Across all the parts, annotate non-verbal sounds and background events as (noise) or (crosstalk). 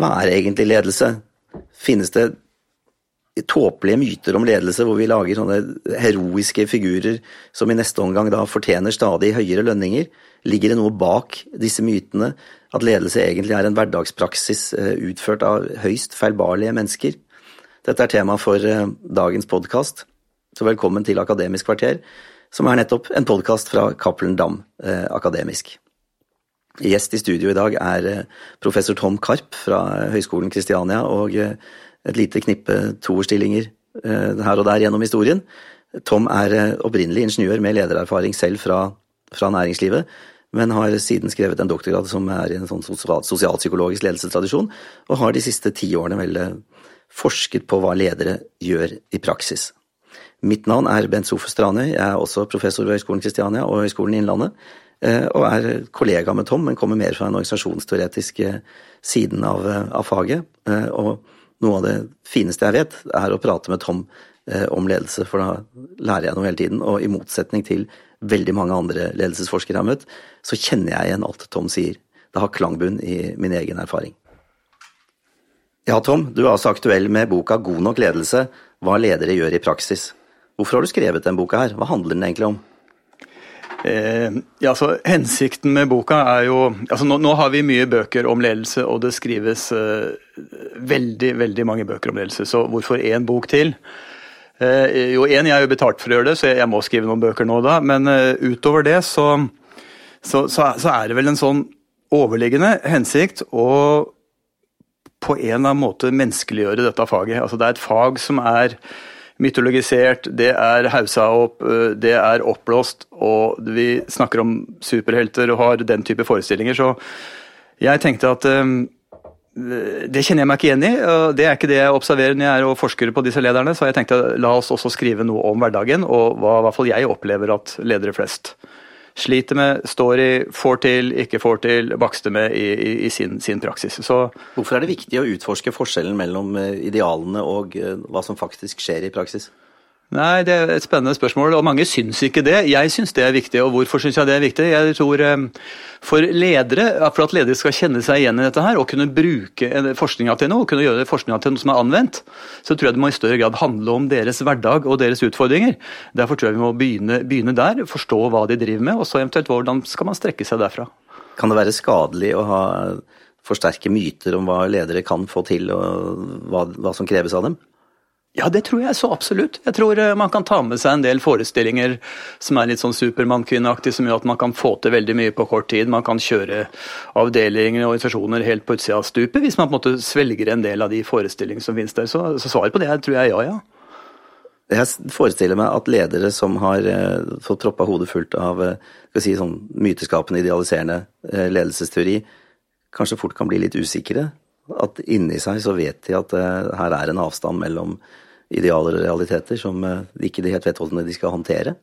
hva er egentlig ledelse? Finnes det tåpelige myter om ledelse hvor vi lager sånne heroiske figurer som i neste omgang da fortjener stadig høyere lønninger? Ligger det noe bak disse mytene? At ledelse egentlig er en hverdagspraksis eh, utført av høyst feilbarlige mennesker? Dette er tema for eh, dagens podkast, så velkommen til Akademisk kvarter, som er nettopp en podkast fra Cappelen Dam eh, Akademisk. Gjest i studio i dag er professor Tom Karp fra Høgskolen Kristiania og et lite knippe toerstillinger her og der gjennom historien. Tom er opprinnelig ingeniør med ledererfaring selv fra, fra næringslivet, men har siden skrevet en doktorgrad som er i en sånn sosialpsykologisk ledelsestradisjon, og har de siste ti årene vel eh, forsket på hva ledere gjør i praksis. Mitt navn er Bent Sofe Stranøy, jeg er også professor ved Høgskolen Kristiania og Høgskolen Innlandet, eh, og er kollega med Tom, men kommer mer fra den organisasjonsteoretiske siden av, eh, av faget. Og noe av det fineste jeg vet, er å prate med Tom om ledelse, for da lærer jeg noe hele tiden, og i motsetning til veldig mange andre ledelsesforskere jeg har møtt, så kjenner jeg igjen alt Tom sier. Det har klangbunn i min egen erfaring. Ja, Tom, du er altså aktuell med boka God nok ledelse hva ledere gjør i praksis. Hvorfor har du skrevet den boka her, hva handler den egentlig om? Eh, ja, så hensikten med boka er jo altså nå, nå, har vi mye bøker om ledelse, og det skrives eh, veldig veldig mange bøker om ledelse, så hvorfor én bok til? Eh, jo, én, jeg er jo betalt for å gjøre det, så jeg, må skrive noen bøker nå da. Men uh, utover det så, så, så, så, er det vel en sånn overliggende hensikt å på en eller annen måte menneskeliggjøre dette faget. Altså Det er et fag som er mytologisert, det er haussa opp, det er oppblåst, og vi snakker om superhelter og har den type forestillinger. Så jeg tenkte at det kjenner jeg meg ikke igjen i. og Det er ikke det jeg observerer når jeg er og forsker på disse lederne. Så jeg tenkte la oss også skrive noe om hverdagen, og hva i hvert fall jeg opplever at ledere flest sliter med, står i, får til, ikke får til, bakster med i, i, i sin, sin, praksis. Så, Hvorfor er det viktig å utforske forskjellen mellom eh, idealene og eh, hva som faktisk skjer i praksis? Nei, Det er et spennende spørsmål, og mange syns ikke det. Jeg syns det er viktig, og hvorfor syns jeg det er viktig? Jeg tror eh, For ledere, for at ledere skal kjenne seg igjen i dette her, og kunne bruke forskninga til noe, og kunne gjøre forskninga til noe som er anvendt, så tror jeg det må i større grad handle om deres hverdag og deres utfordringer. Derfor tror jeg vi må begynne, begynne der, forstå hva de driver med, og så eventuelt hvordan skal man strekke seg derfra. Kan det være skadelig å ha forsterke myter om hva ledere kan få til, og hva, hva som kreves av dem? Ja, det tror jeg så absolutt. Jeg tror eh, man kan ta med seg en del forestillinger som er litt sånn supermann-kvinneaktige, som gjør at man kan få til veldig mye på kort tid. Man kan kjøre avdelinger og organisasjoner helt på utsida av stupet hvis man på en måte svelger en del av de forestillingene som finnes der. Så, så svaret på det tror jeg ja, ja. Jeg forestiller meg at ledere som har eh, fått proppa hodet fullt av eh, si, sånn myteskapende, idealiserende ledelsesteori, kanskje fort kan bli litt usikre at inni seg så vet de at uh, her er en avstand mellom idealer og realiteter som ikke de helt vet hvordan de skal håndtere.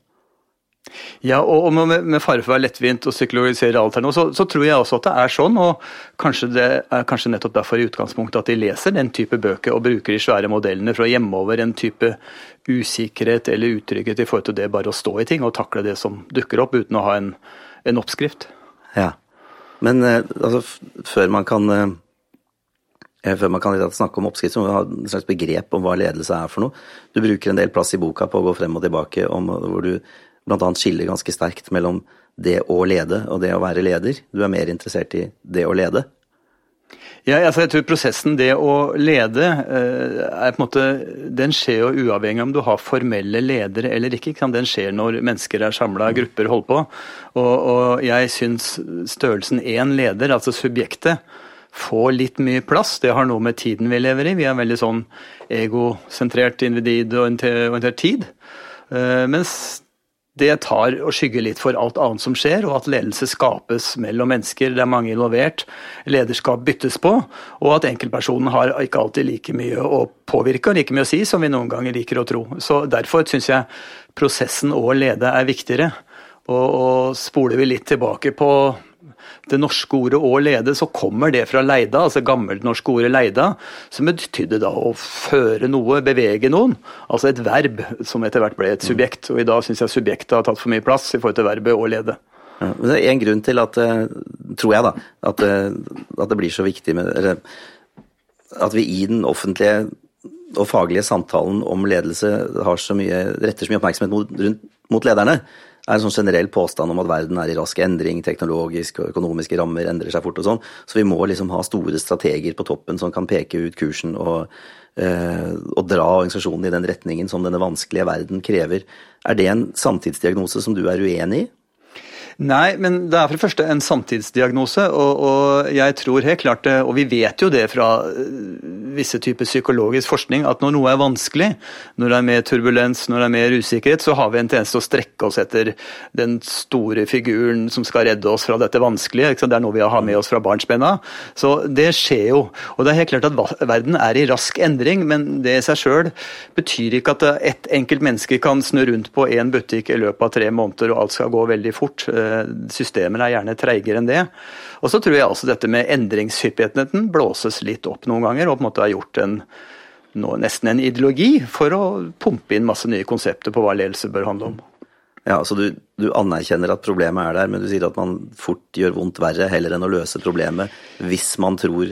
Ja, og, med, med, fare for å være lettvint og psykologisere alt her nå, så, så, tror jeg også at det er sånn. Og kanskje det er kanskje nettopp derfor i utgangspunktet at de leser den type bøker og bruker de svære modellene for å gjemme over en type usikkerhet eller utrygghet i forhold til det bare å stå i ting og takle det som dukker opp, uten å ha en, en oppskrift. Ja, men uh, altså, før man kan Eh, før man kan snakke om oppskrift, så må vi ha et slags begrep om hva ledelse er for noe. Du bruker en del plass i boka på å gå frem og tilbake, om, hvor du bl.a. skiller ganske sterkt mellom det å lede og det å være leder. Du er mer interessert i det å lede. Ja, altså jeg tror prosessen, det å lede, eh, er på en måte, den skjer jo uavhengig om du har formelle ledere eller ikke. ikke den skjer når mennesker er samla, grupper holder på. Og, og jeg syns størrelsen én leder, altså subjektet, få litt mye plass. Det har noe med tiden vi lever i. Vi er veldig sånn egosentrert, individorientert tid. Eh, mens det tar og skygger litt for alt annet som skjer, og at ledelse skapes mellom mennesker. Det er mange involvert. Lederskap byttes på, og at enkeltpersonen har ikke alltid like mye å påvirke og like mye å si som vi noen ganger liker å tro. Så Derfor syns jeg prosessen å lede er viktigere. Og, og spoler vi litt tilbake på det norske ordet 'å lede', så kommer det fra leida, altså gammelt norske ordet 'leida', som betydde da å føre noe, bevege noen. Altså et verb som etter hvert ble et subjekt. Og i dag syns jeg subjektet har tatt for mye plass i forhold til verbet 'å lede'. Ja, men det er en grunn til at, eh, tror jeg da, at, eh, at det blir så viktig med eller, at vi i den offentlige og faglige samtalen om ledelse har så mye, retter så mye oppmerksomhet mot, rundt, mot lederne, er en sånn generell påstand om at verden er i rask endring, teknologisk og økonomiske rammer endrer seg fort og sånn. Så vi må liksom ha store strateger på toppen som kan peke ut kursen og, eh, og dra organisasjonen i den retningen som denne vanskelige verden krever. Er det en samtidsdiagnose som du er uenig i? Nei, men det er for det første en samtidsdiagnose, og, og, jeg tror helt klart det, og vi vet jo det fra eh, visse typer psykologisk forskning, at når noe er vanskelig, når det er mer turbulens, når det er mer usikkerhet, så har vi en tjeneste å strekke oss etter den store figuren som skal redde oss fra dette vanskelige. Det er noe vi har med oss fra barnsbena. Så det skjer jo. Og det er helt klart at verden er i rask endring, men det i seg sjøl betyr ikke at ett enkelt menneske kan snu rundt på én butikk i løpet av tre måneder, og alt skal gå veldig fort Systemer er gjerne treigere enn det. Og så tror jeg altså dette med endringshyppigheten blåses litt opp noen ganger, og på en måte har gjort en nå, nesten en ideologi for å pumpe inn masse nye konsepter på hva ledelse bør handle om. Ja, så du, du, anerkjenner at problemet er der, men du sier at man fort gjør vondt verre heller enn å løse problemet hvis man tror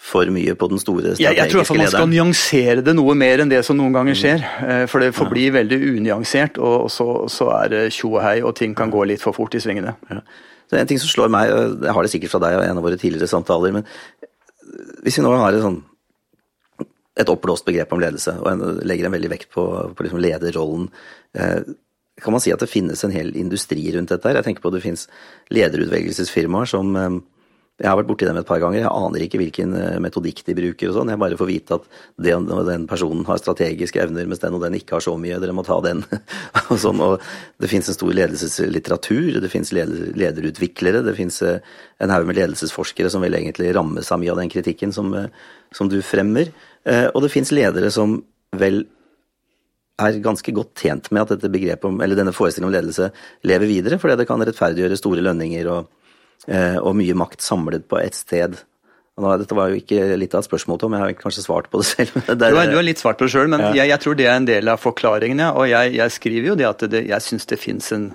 for mye på den store strategiske lederen. Jeg, jeg tror man skal nyansere det noe mer enn det som noen ganger skjer. Eh, for det forblir ja. veldig unyansert, og så, så er det tjo og hei, og ting kan gå litt for fort i svingene. Ja. En ting som slår meg, og jeg har det sikkert fra deg og en av våre tidligere samtaler, men hvis vi nå har et, sånn, et oppblåst begrep om ledelse, og en, legger en veldig vekt på, på liksom lederrollen, eh, kan man si at det finnes en hel industri rundt dette? her? Jeg tenker på at det finnes lederutvelgelsesfirmaer som eh, jeg har vært borti dem et par ganger. Jeg aner ikke hvilken eh, metodikk de bruker og sånn. Jeg bare får vite at den den personen har strategiske evner, mens den og den ikke har så mye. Dere må ta den. (laughs) og sånn. Og det fins en stor ledelseslitteratur, det fins lederutviklere, det fins eh, en haug med ledelsesforskere som vil egentlig rammes av mye av den kritikken som, eh, som du fremmer. Og det fins ledere som vel er ganske godt tjent med at dette begrepet om, eller denne forestillingen om ledelse lever videre, fordi det kan rettferdiggjøre store lønninger og og mye makt samlet på ett sted. Dette var jo ikke litt av et spørsmål, Tom, jeg har kanskje svart på det (laughs) selv. Det er, du, har, litt svart på det sjøl, men ja. jeg, jeg, tror det er en del av forklaringene. Og jeg, jeg skriver jo det at det, jeg syns det fins en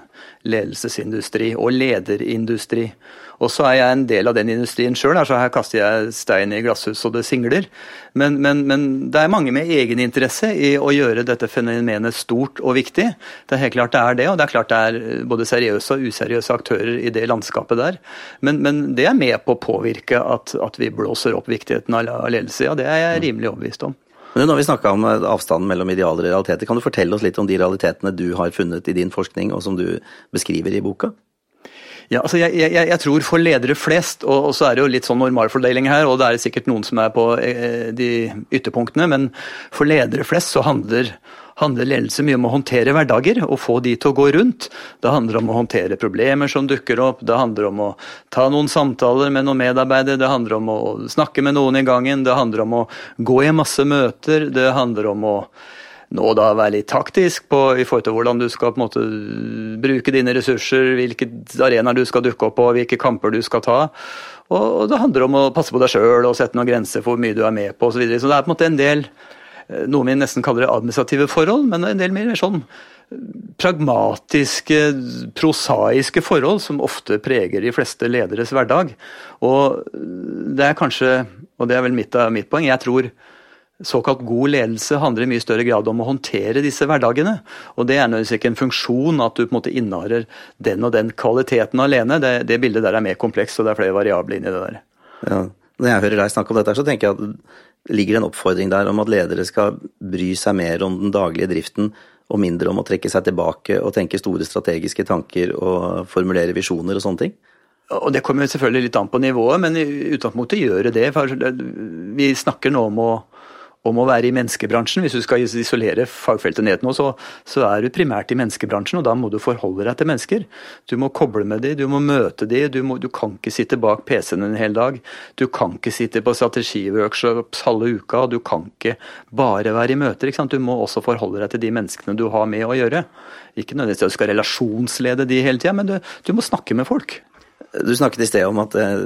ledelsesindustri og lederindustri. Og så er jeg en del av den industrien sjøl, så her kaster jeg stein i glasshus og det singler. Men, men, men, det er mange med egeninteresse i å gjøre dette fenomenet stort og viktig. Det er helt klart det er det, og det er klart det er både seriøse og useriøse aktører i det landskapet der. Men, men det er med på å påvirke at, at vi blåser opp viktigheten av ledelse. Ja, det er jeg rimelig overbevist om. Men Nå har vi snakka om avstanden mellom idealer og realiteter. Kan du fortelle oss litt om de realitetene du har funnet i din forskning, og som du beskriver i boka? Ja, altså jeg, jeg, jeg, tror for ledere flest, og, og, så er det jo litt sånn normalfordeling her, og det er sikkert noen som er på eh, de ytterpunktene, men for ledere flest så handler, handler ledelse mye om å håndtere hverdager og få de til å gå rundt. Det handler om å håndtere problemer som dukker opp, det handler om å ta noen samtaler med noen medarbeidere, det handler om å snakke med noen i gangen, det handler om å gå i masse møter, det handler om å nå da være litt taktisk på, i forhold til hvordan du skal på en måte bruke dine ressurser, hvilke arenaer du skal dukke opp på, hvilke kamper du skal ta. Og, det handler om å passe på deg sjøl og sette noen grenser for hvor mye du er med på osv. Så, så det er på en måte en del eh, noe vi nesten kaller det administrative forhold, men en del mer sånn pragmatiske, prosaiske forhold som ofte preger de fleste lederes hverdag. Og det er kanskje, og det er vel mitt, mitt poeng, jeg tror Såkalt god ledelse handler i mye større grad om å håndtere disse hverdagene. Og Det er nødvendigvis ikke en funksjon at du på en måte innehar den og den kvaliteten alene. Det, det, bildet der er mer komplekst, og det er flere variabler inni det der. Ja. Når jeg hører deg snakke om dette, så tenker jeg at det en oppfordring der om at ledere skal bry seg mer om den daglige driften og mindre om å trekke seg tilbake og tenke store strategiske tanker og formulere visjoner og sånne ting? Og Det kommer selvfølgelig litt an på nivået, men i utgangspunktet gjør det det. Vi snakker nå om å om å være i menneskebransjen. Hvis du skal isolere fagfeltet ned nå, så, så, er du primært i menneskebransjen, og da må du forholde deg til mennesker. Du må koble med dem, du må møte dem, du, du kan ikke sitte bak PC-en en hel dag. Du kan ikke sitte på strategiworkshops halve uka, du kan ikke bare være i møter. Du må også forholde deg til de menneskene du har med å gjøre. Ikke nødvendigvis at du skal relasjonslede de hele tida, men du, du må snakke med folk. Du snakket i sted om at eh,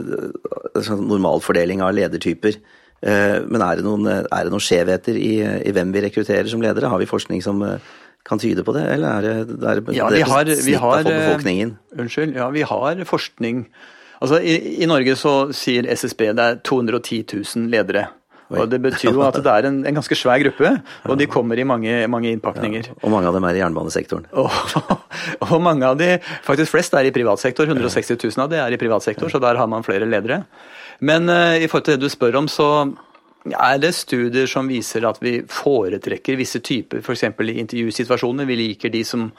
sånn normalfordeling av ledertyper men er det noen, er det noen skjevheter i, i, hvem vi rekrutterer som ledere? Har vi forskning som eh, kan tyde på det, eller er det, er ja, vi har, vi har, av befolkningen? Unnskyld, ja vi har forskning. Altså i, i, Norge så sier SSB det er 210 000 ledere. Og Det betyr jo at det er en, en ganske svær gruppe, og de kommer i mange, mange innpakninger. Ja, og mange av dem er i jernbanesektoren. (laughs) Og, og, mange av de, faktisk flest er i privat sektor. 160 000 av de er i privat sektor, så der har man flere ledere. Men uh, i forhold til det du spør om, så er det studier som viser at vi foretrekker visse typer, f.eks. i intervjusituasjoner. Vi liker de som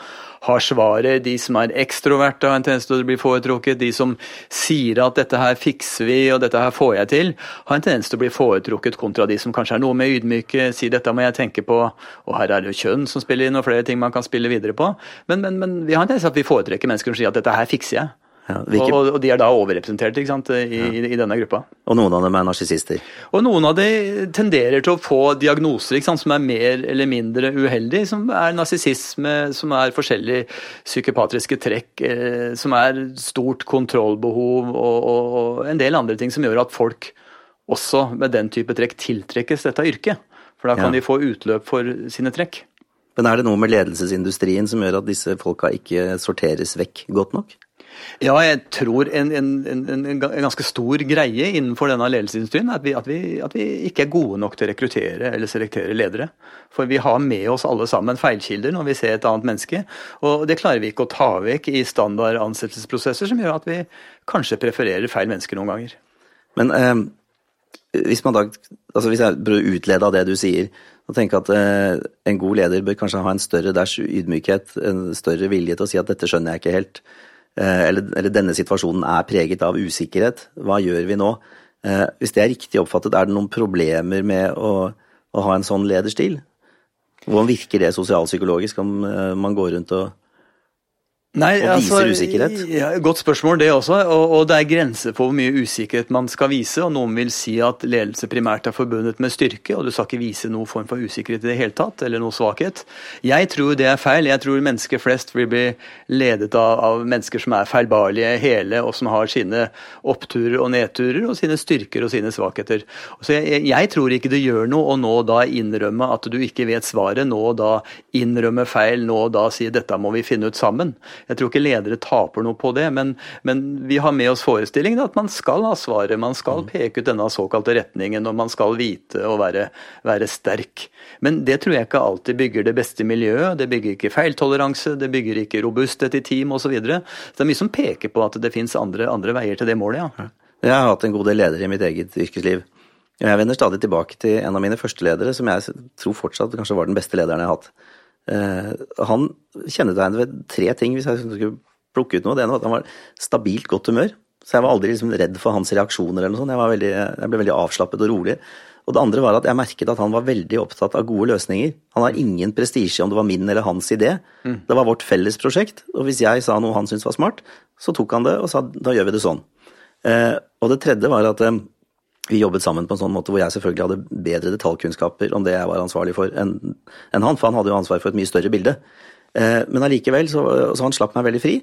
har svaret, de som er ekstroverte har en tendens til å bli foretrukket. De som sier at 'dette her fikser vi', og 'dette her får jeg til', har en tendens til å bli foretrukket kontra de som kanskje er noe mer ydmyke, sier 'dette må jeg tenke på', og her er det jo kjønn som spiller inn, og flere ting man kan spille videre på. Men, men, men vi har en tendens til at vi foretrekker mennesker som sier at 'dette her fikser jeg'. Ja, hvilke... og, og, de er da overrepresentert i, ja. i, denne gruppa. Og noen av dem er narsissister? Og noen av dem tenderer til å få diagnoser som er mer eller mindre uheldige, som er narsissisme, som er forskjellige psykopatriske trekk, eh, som er stort kontrollbehov og, og, og, en del andre ting som gjør at folk også med den type trekk tiltrekkes dette yrket. For da kan ja. de få utløp for sine trekk. Men er det noe med ledelsesindustrien som gjør at disse folka ikke sorteres vekk godt nok? Ja, jeg tror en, en, en, en ganske stor greie innenfor denne ledelsesindustrien er at vi, at, vi, at vi, ikke er gode nok til å rekruttere eller selektere ledere. For vi har med oss alle sammen feilkilder når vi ser et annet menneske. Og det klarer vi ikke å ta vekk i standard ansettelsesprosesser, som gjør at vi kanskje prefererer feil mennesker noen ganger. Men eh, hvis, da, altså hvis jeg å utlede av det du sier, og tenke at eh, en god leder bør kanskje ha en større dæsj ydmykhet, en større vilje til å si at dette skjønner jeg ikke helt. Eh, eller, eller, denne situasjonen er preget av usikkerhet. Hva gjør vi nå? Eh, hvis det er riktig oppfattet, er det noen problemer med å, å ha en sånn lederstil? Hvordan virker det sosialpsykologisk om eh, man går rundt og Nei, og viser altså, usikkerhet? Ja, godt spørsmål, det også. Og, og, det er grenser for hvor mye usikkerhet man skal vise. og Noen vil si at ledelse primært er forbundet med styrke, og du skal ikke vise noen form for usikkerhet i det hele tatt, eller noe svakhet. Jeg tror det er feil. Jeg tror mennesker flest vil bli ledet av, av mennesker som er feilbarlige hele, og som har sine oppturer og nedturer, og sine styrker og sine svakheter. Så jeg, jeg tror ikke det gjør noe å nå da innrømme at du ikke vet svaret, nå da innrømme feil, nå da si dette må vi finne ut sammen. Jeg tror ikke ledere taper noe på det, men, men vi har med oss forestillingen at man skal ha svaret. Man skal mm. peke ut denne såkalte retningen, og man skal vite og være, være sterk. Men det tror jeg ikke alltid bygger det beste miljøet. Det bygger ikke feiltoleranse, det bygger ikke robusthet i team osv. Så, videre. så det er mye som peker på at det finnes andre, andre veier til det målet, ja. Jeg har hatt en god del ledere i mitt eget yrkesliv. Jeg vender stadig tilbake til en av mine første ledere, som jeg tror fortsatt kanskje var den beste lederen jeg har hatt. Eh, han kjennetegnet ved tre ting, hvis jeg skulle plukke ut noe. Det ene var at han var stabilt godt humør. Så jeg var aldri liksom redd for hans reaksjoner eller noe sånt. Jeg, veldig, jeg, ble veldig avslappet og rolig. Og det andre var at jeg merket at han var veldig opptatt av gode løsninger. Han har ingen prestisje om det var min eller hans idé. Mm. Det var vårt felles prosjekt, og hvis jeg sa noe han syntes var smart, så tok han det og sa da gjør vi det sånn. Eh, og det tredje var at eh, vi jobbet sammen på en sånn måte hvor jeg selvfølgelig hadde bedre detaljkunnskaper om det jeg var ansvarlig for, enn han, for han hadde jo ansvar for et mye større bilde. Eh, men allikevel så, så han slapp meg veldig fri,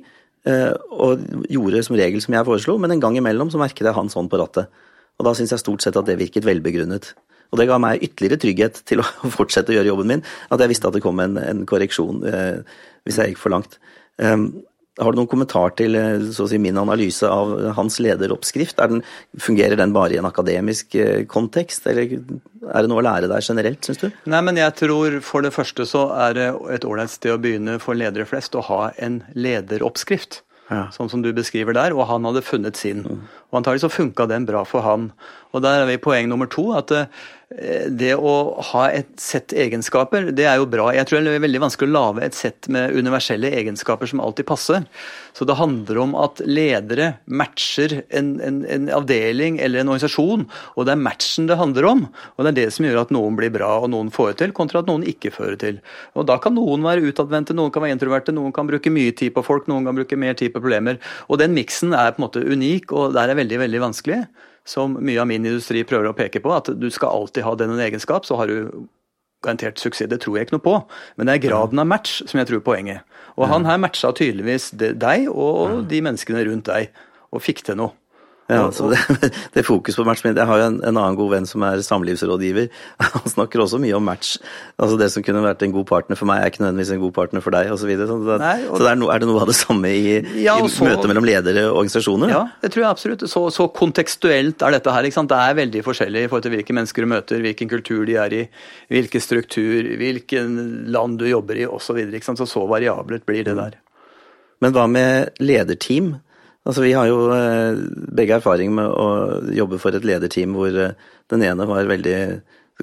eh, og gjorde som regel som jeg foreslo, men en gang imellom så merket jeg han sånn på rattet. Og da syns jeg stort sett at det virket velbegrunnet. Og det ga meg ytterligere trygghet til å (laughs) fortsette å gjøre jobben min, at jeg visste at det kom en, en korreksjon eh, hvis jeg gikk for langt. Um, har du noen kommentar til eh, si, min analyse av hans lederoppskrift? Den, fungerer den bare i en akademisk eh, kontekst, eller er det noe å lære der generelt, syns du? Nei, men jeg tror for det første så er det et ålreit sted å begynne for ledere flest å ha en lederoppskrift. Ja. Sånn som du beskriver der, og han hadde funnet sin. Mm. Og antagelig så funka den bra for han. Og der er vi poeng nummer to, at eh, det å ha et sett egenskaper, det er jo bra. Jeg tror det er veldig vanskelig å lage et sett med universelle egenskaper som alltid passer. Så det handler om at ledere matcher en, en, en, avdeling eller en organisasjon, og det er matchen det handler om. Og det er det som gjør at noen blir bra og noen får det til, kontra at noen ikke fører til. Og da kan noen være utadvendte, noen kan være introverte, noen kan bruke mye tid på folk, noen kan bruke mer tid på problemer. Og den miksen er på en måte unik, og der er veldig, veldig vanskelig som mye av min industri prøver å peke på, at du skal alltid ha den en egenskap, så har du garantert suksess. Det tror jeg ikke noe på, men det er graden av match som jeg tror poenget. Og han her matcha tydeligvis deg og de menneskene rundt deg, og fikk til noe. Ja, så det, (laughs) det fokus på match Jeg har jo en, en, annen god venn som er samlivsrådgiver. (laughs) Han snakker også mye om match. Altså Det som kunne vært en god partner for meg, er ikke nødvendigvis en god partner for deg, osv. Så, videre. så, det, så det er, no, er, det noe av det samme i, ja, i så, møtet mellom ledere og organisasjoner? Ja, det tror jeg absolutt. Så, så kontekstuelt er dette her. ikke sant? Det er veldig forskjellig i forhold til hvilke mennesker du møter, hvilken kultur de er i, hvilken struktur, hvilken land du jobber i osv. Så, videre, så så variabelt blir det der. Men hva med lederteam? Altså, vi har jo eh, begge erfaring med å jobbe for et lederteam hvor eh, den ene var veldig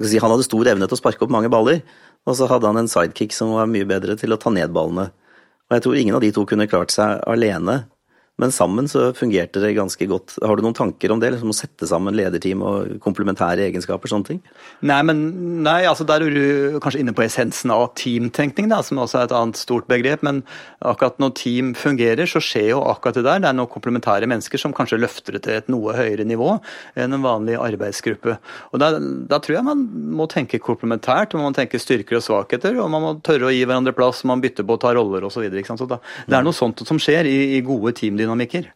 si, Han hadde stor evne til å sparke opp mange baller, og så hadde han en sidekick som var mye bedre til å ta ned ballene. Og jeg tror ingen av de to kunne klart seg alene. Men sammen så fungerte det ganske godt. Har du noen tanker om det? Liksom å sette sammen lederteam og komplementære egenskaper? sånne ting? Nei, men nei, altså der er du kanskje inne på essensen av teamtenkning, da, som også er et annet stort begrep. Men akkurat når team fungerer, så skjer jo akkurat det der. Det er noen komplementære mennesker som kanskje løfter det til et noe høyere nivå enn en vanlig arbeidsgruppe. Og Da, da tror jeg man må tenke komplementært, man må tenke styrker og svakheter, og man må tørre å gi hverandre plass, man bytter på å ta roller osv. Så, videre, så det er noe sånt som skjer i, i gode team dynamikker.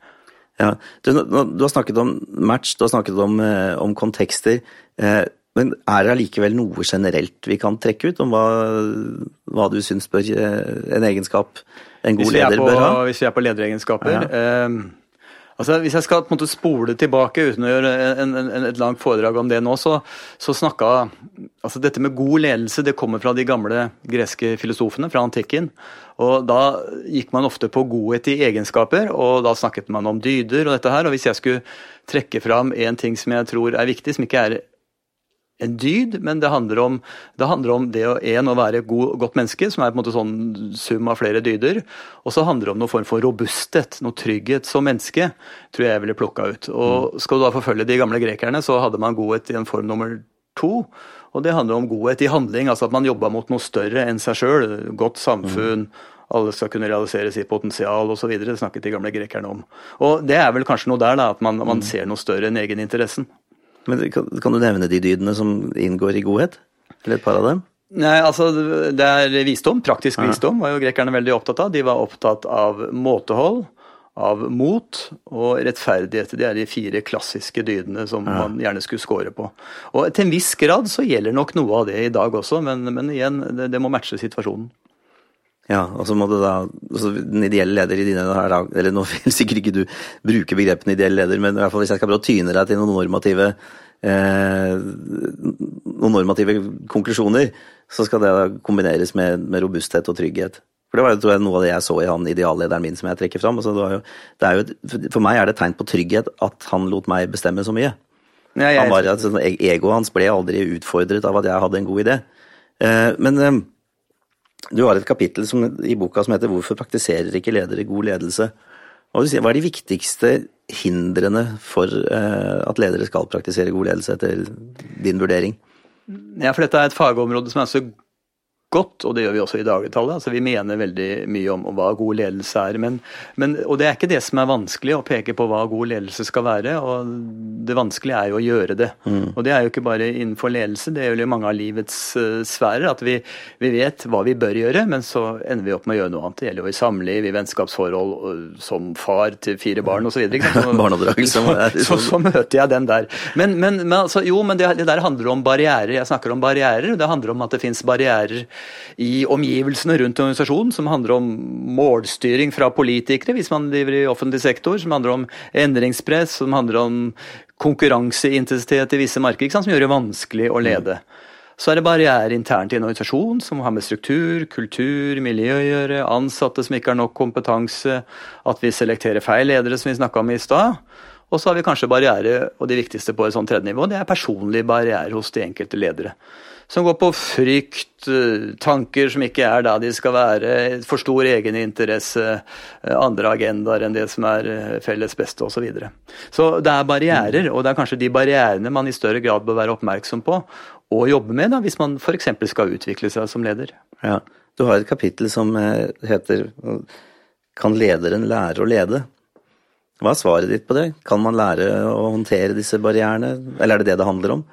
Ja, du, du, har snakket om match, du har snakket om, eh, om kontekster. Eh, men er det allikevel noe generelt vi kan trekke ut om hva, hva du syns bør eh, en egenskap en god leder på, bør ha? Hvis vi er på lederegenskaper ja. eh, Altså, Hvis jeg skal på en måte spole tilbake uten å gjøre en, en, et langt foredrag om det nå, så, så snakka altså Dette med god ledelse det kommer fra de gamle greske filosofene fra antikken. og Da gikk man ofte på godhet i egenskaper, og da snakket man om dyder og dette her. og Hvis jeg skulle trekke fram en ting som jeg tror er viktig, som ikke er en dyd, men det handler om det, handler om det å, en, å være et god, godt menneske, som er på en måte sånn sum av flere dyder. Og så handler det om noen form for robusthet, noe trygghet som menneske, tror jeg jeg ville plukka ut. Og mm. skal du da forfølge de gamle grekerne, så hadde man godhet i en form nummer to. Og det handler om godhet i handling, altså at man jobba mot noe større enn seg sjøl. Godt samfunn. Alle skal kunne realisere sitt potensial osv. Det snakket de gamle grekerne om. Og det er vel kanskje noe der, da, at man, man mm. ser noe større enn egeninteressen. Men kan, kan, du nevne de dydene som inngår i godhet? Eller et par av dem? Nei, altså Det er visdom. Praktisk visdom var jo grekerne veldig opptatt av. De var opptatt av måtehold, av mot og rettferdighet. Det er de fire klassiske dydene som ja. man gjerne skulle score på. Og Til en viss grad så gjelder nok noe av det i dag også, men, men igjen, det, det må matche situasjonen. Ja, og så må du da altså Den ideelle leder i dine Eller nå vil (laughs) sikkert ikke du bruke begrepene ideell leder, men i hvert fall hvis jeg skal prøve å tyne deg til noen normative eh, noen normative konklusjoner, så skal det da kombineres med, med robusthet og trygghet. For Det var jo tror jeg, noe av det jeg så i han ideallederen min som jeg trekker fram. Altså, jo, jo, for meg er det et tegn på trygghet at han lot meg bestemme så mye. Ja, jeg, han var, altså, Egoet hans ble aldri utfordret av at jeg hadde en god idé. Eh, men eh, du har et kapittel som, i boka som heter 'Hvorfor praktiserer ikke ledere god ledelse'? Hva er de viktigste hindrene for eh, at ledere skal praktisere god ledelse, etter din vurdering? Ja, for dette er et fagområde som er så godt, og det gjør vi også i dagligtallet. Altså, vi mener veldig mye om, om hva god ledelse er. Men, men, og det er ikke det som er vanskelig, å peke på hva god ledelse skal være. og Det vanskelige er jo å gjøre det. Mm. Og det er jo ikke bare innenfor ledelse, det gjelder jo mange av livets uh, sfærer. At vi, vi, vet hva vi bør gjøre, men så ender vi opp med å gjøre noe annet. Det gjelder jo i samliv, i vennskapsforhold, og, som far til fire barn osv. Barneoppdragelse. Så, (laughs) (laughs) så, så, møter jeg den der. Men, men, men altså, jo, men det, det der handler om barrierer. Jeg snakker om barrierer. Det handler om at det finnes barrierer i omgivelsene rundt organisasjonen, som handler om målstyring fra politikere, hvis man driver i offentlig sektor, som handler om endringspress, som handler om konkurranseintensitet i visse markeder, som gjør det vanskelig å lede. Så er det barrierer internt i en organisasjon som har med struktur, kultur, miljø å gjøre, ansatte som ikke har nok kompetanse, at vi selekterer feil ledere, som vi snakka om i stad. Og så har vi kanskje barriere, og det viktigste på et sånt tredje nivå, det er personlige barrierer hos de enkelte ledere som går på frykt, eh, tanker som ikke er da de skal være, for stor egeninteresse, eh, andre agendaer enn det som er eh, felles beste osv. Så, videre. så det er barrierer, og det er kanskje de barrierene man i større grad bør være oppmerksom på og jobbe med da, hvis man f.eks. skal utvikle seg som leder. Ja, Du har et kapittel som heter 'Kan lederen lære å lede'? Hva er svaret ditt på det? Kan man lære å håndtere disse barrierene, eller er det det det handler om?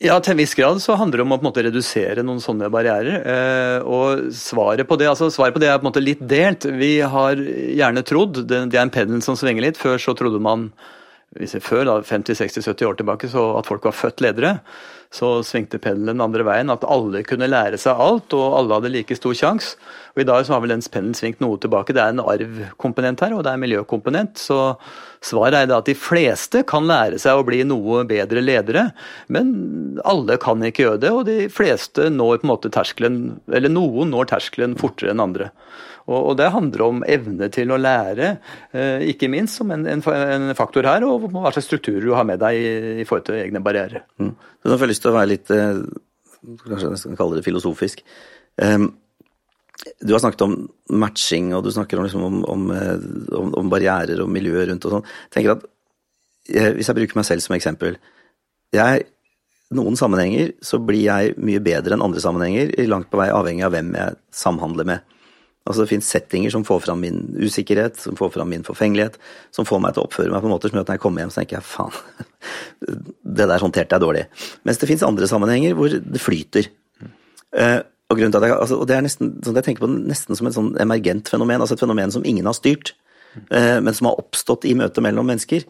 Ja, til en viss grad så handler det om å på en måte redusere noen sånne barrierer. Eh, og svaret på det altså svaret på det er på en måte litt delt. Vi har gjerne trodd, det, er en pendel som svinger litt. Før så trodde man hvis vi før, da, 50-60-70 år tilbake, så at folk var født ledere, så svingte pendelen den andre veien. At alle kunne lære seg alt, og alle hadde like stor sjanse. Og I dag så har vel den pendelen svingt noe tilbake. Det er en arvkomponent her, og det er en miljøkomponent. Så svaret er at de fleste kan lære seg å bli noe bedre ledere, men alle kan ikke gjøre det. Og de fleste når på en måte terskelen, eller noen når terskelen fortere enn andre. Og, Det handler om evne til å lære, eh, ikke minst som en, faktor her, og hva slags strukturer du har med deg i forhold til egne barrierer. Mm. Får jeg lyst til å være litt eh, kanskje jeg skal kalle det filosofisk. Um, du har snakket om matching, og du snakker om, liksom, om, om, eh, om barrierer og miljøet rundt og sånn. tenker at Hvis jeg bruker meg selv som eksempel jeg, Noen sammenhenger så blir jeg mye bedre enn andre sammenhenger, langt på vei avhengig av hvem jeg samhandler med. Altså Det finnes settinger som får fram min usikkerhet, som får fram min forfengelighet, som får meg til å oppføre meg på en måte som gjør at når jeg kommer hjem, så tenker jeg faen, (laughs) det der håndterte jeg dårlig. Mens det finnes andre sammenhenger hvor det flyter. Uh, og, jeg, altså, og det er nesten, sånn jeg tenker på nesten som et sånn emergent fenomen, altså et fenomen som ingen har styrt, uh, men som har oppstått i møtet mellom mennesker.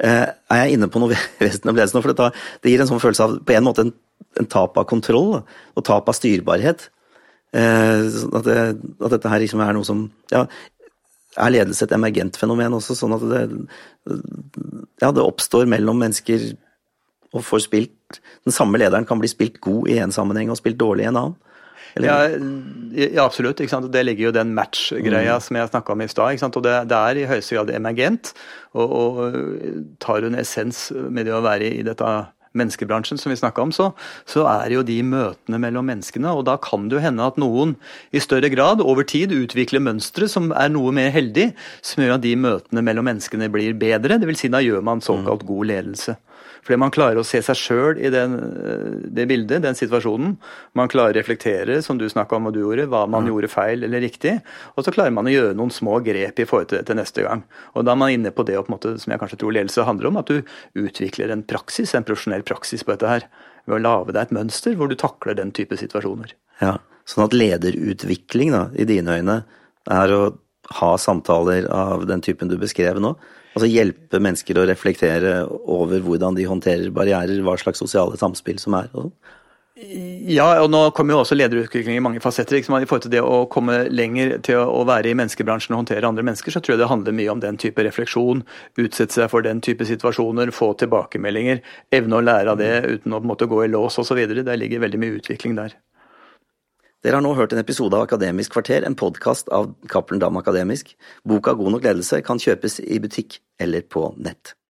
Uh, er jeg inne på noe (laughs) vesentlig? For det, det, gir en sånn følelse av på en måte en, en tap av kontroll og tap av styrbarhet. Eh, sånn at, det, at, dette her liksom er noe som ja, er ledelse et emergent fenomen også, sånn at det, ja, det oppstår mellom mennesker og får spilt Den samme lederen kan bli spilt god i en sammenheng og spilt dårlig i en annen. Ja, ja, absolutt. Det ligger jo den match-greia mm. som jeg snakka om i stad. Og det, det, er i høyeste grad emergent. Og, og tar en essens med det å være i dette menneskebransjen som vi snakka om, så, så er jo de møtene mellom menneskene. Og da kan det jo hende at noen i større grad over tid utvikler mønstre som er noe mer heldig, som gjør at de møtene mellom menneskene blir bedre. Dvs. Si da gjør man såkalt god ledelse. Fordi man klarer å se seg sjøl i den, det bildet, den situasjonen. Man klarer å reflektere, som du snakka om og du gjorde, hva man mm. gjorde feil eller riktig. Og så klarer man å gjøre noen små grep i forhold til det til neste gang. Og da er man inne på det måte, som jeg kanskje tror ledelse handler om, at du utvikler en praksis, en profesjonell praksis på dette her. Ved å lage deg et mønster hvor du takler den type situasjoner. Ja, Sånn at lederutvikling, da, i dine øyne, er å ha samtaler av den typen du beskrev nå? Altså hjelpe mennesker å reflektere over hvordan de håndterer barrierer, hva slags sosiale samspill som er. og ja, og nå kommer jo også lederutvikling i mange fasetter. Liksom. I forhold til det å komme lenger til å være i menneskebransjen og håndtere andre mennesker, så tror jeg det handler mye om den type refleksjon. Utsette seg for den type situasjoner, få tilbakemeldinger. Evne å lære av det uten å på en måte gå i lås osv. Det ligger veldig mye utvikling der. Dere har nå hørt en episode av Akademisk kvarter, en podkast av Cappelen Dam Akademisk. Boka God nok ledelse kan kjøpes i butikk eller på nett.